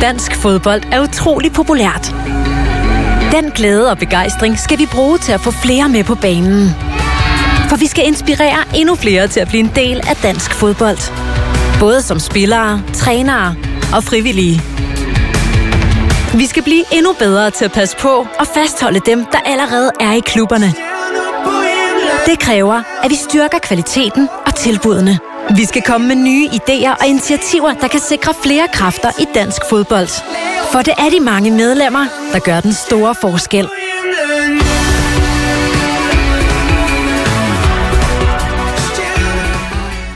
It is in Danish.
Dansk fodbold er utrolig populært. Den glæde og begejstring skal vi bruge til at få flere med på banen. For vi skal inspirere endnu flere til at blive en del af dansk fodbold. Både som spillere, trænere og frivillige. Vi skal blive endnu bedre til at passe på og fastholde dem, der allerede er i klubberne. Det kræver, at vi styrker kvaliteten og tilbudene. Vi skal komme med nye idéer og initiativer, der kan sikre flere kræfter i dansk fodbold. For det er de mange medlemmer, der gør den store forskel –